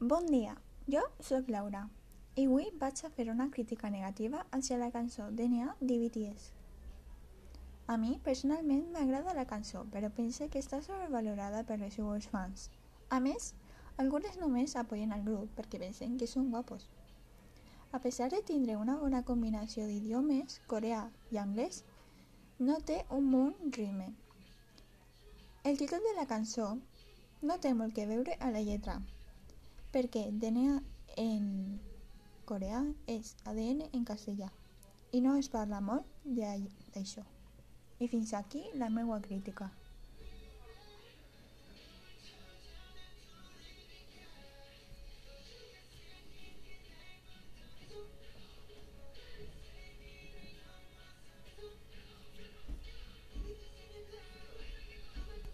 Bon dia, jo sóc Laura i avui vaig a fer una crítica negativa hacia la cançó DNA de BTS. A mi, personalment, m'agrada la cançó, però pense que està sobrevalorada per les seues fans. A més, algunes només apoyen al grup perquè pensen que són guapos. A pesar de tindre una bona combinació d'idiomes, coreà i anglès, no té un bon ritme. El títol de la cançó no té molt que veure a la lletra, perquè DNA en coreà és ADN en castellà i no es parla molt d'això. I fins aquí la meva crítica.